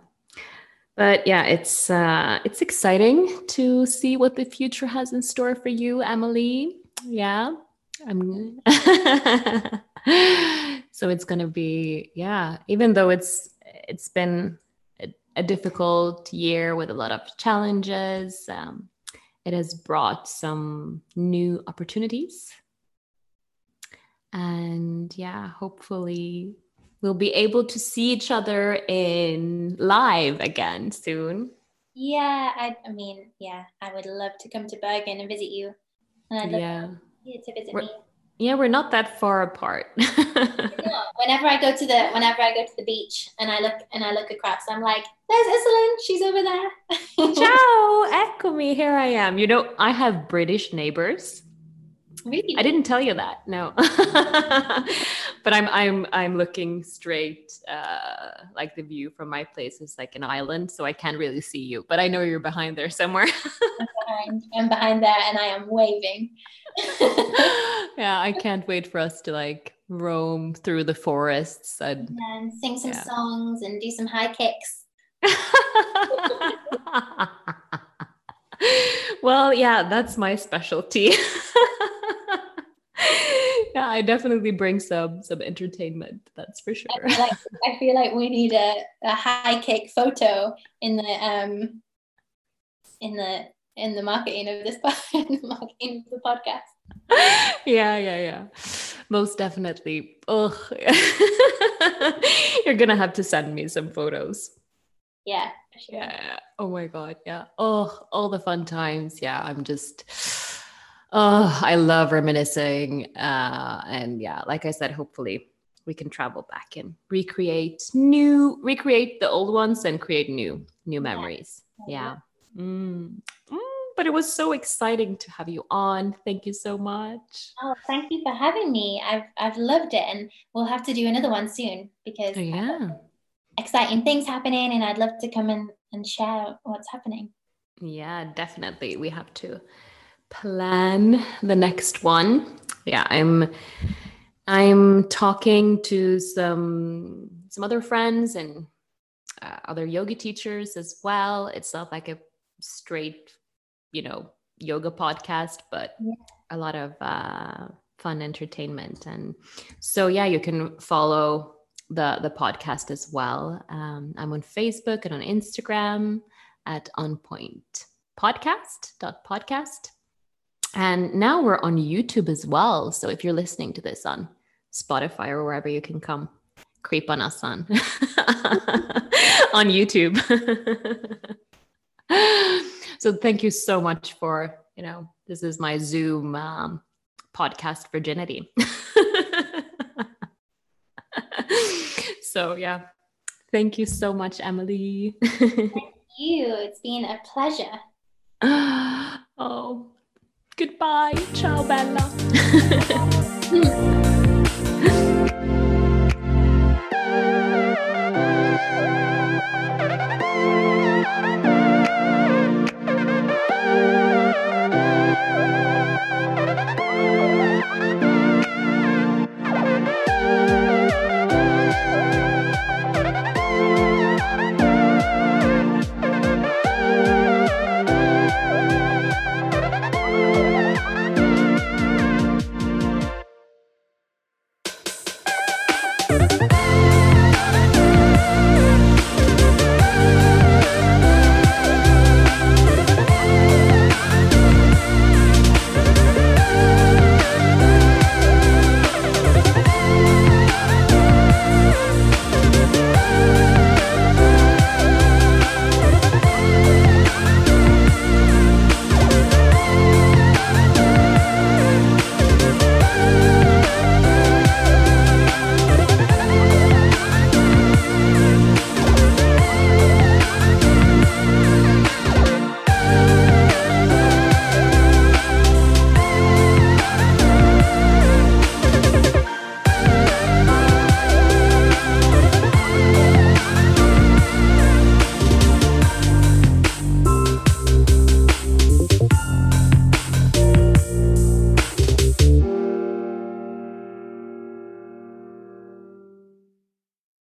Speaker 1: But yeah, it's uh it's exciting to see what the future has in store for you, Emily. Yeah. I'm so it's going to be yeah, even though it's it's been a, a difficult year with a lot of challenges, um it has brought some new opportunities. And yeah, hopefully we'll be able to see each other in live again soon.
Speaker 2: Yeah, I, I mean, yeah, I would love to come to Bergen and visit you. And I'd
Speaker 1: yeah.
Speaker 2: you to visit
Speaker 1: we're,
Speaker 2: me.
Speaker 1: Yeah, we're not that far apart.
Speaker 2: whenever I go to the whenever I go to the beach and I look and I look across, I'm like, there's Iselin, she's over there.
Speaker 1: Ciao, eccomi, here I am. You know, I have British neighbors.
Speaker 2: Really?
Speaker 1: I didn't tell you that, no. but I'm I'm I'm looking straight uh like the view from my place is like an island, so I can't really see you. But I know you're behind there somewhere.
Speaker 2: I'm, behind, I'm behind there and I am waving.
Speaker 1: yeah, I can't wait for us to like roam through the forests and,
Speaker 2: and sing some yeah. songs and do some high kicks.
Speaker 1: well, yeah, that's my specialty. yeah, I definitely bring some some entertainment. That's for sure.
Speaker 2: I feel like, I feel like we need a, a high kick photo in the um in the in the marketing of this in the marketing of the podcast.
Speaker 1: yeah, yeah, yeah. Most definitely. Ugh. You're gonna have to send me some photos.
Speaker 2: Yeah.
Speaker 1: Sure. Yeah. Oh my god. Yeah. Oh, all the fun times. Yeah. I'm just oh, I love reminiscing. Uh, and yeah, like I said, hopefully we can travel back and recreate new, recreate the old ones and create new, new memories. Yeah. yeah. Mm. Mm. but it was so exciting to have you on. Thank you so much.
Speaker 2: Oh, thank you for having me. I've I've loved it, and we'll have to do another one soon because
Speaker 1: oh, yeah,
Speaker 2: exciting things happening, and I'd love to come in and share what's happening.
Speaker 1: Yeah, definitely. We have to plan the next one. Yeah, I'm I'm talking to some some other friends and uh, other yoga teachers as well. It's not like a straight, you know, yoga podcast, but yeah. a lot of uh, fun entertainment. And so, yeah, you can follow the the podcast as well. Um, I'm on Facebook and on Instagram at On Point Podcast dot podcast. And now we're on YouTube as well. So if you're listening to this on Spotify or wherever you can come creep on us on on YouTube. so thank you so much for, you know, this is my Zoom um, podcast virginity. so yeah, thank you so much, Emily.
Speaker 2: thank you. It's been a pleasure.
Speaker 1: oh, goodbye. Ciao, Bella.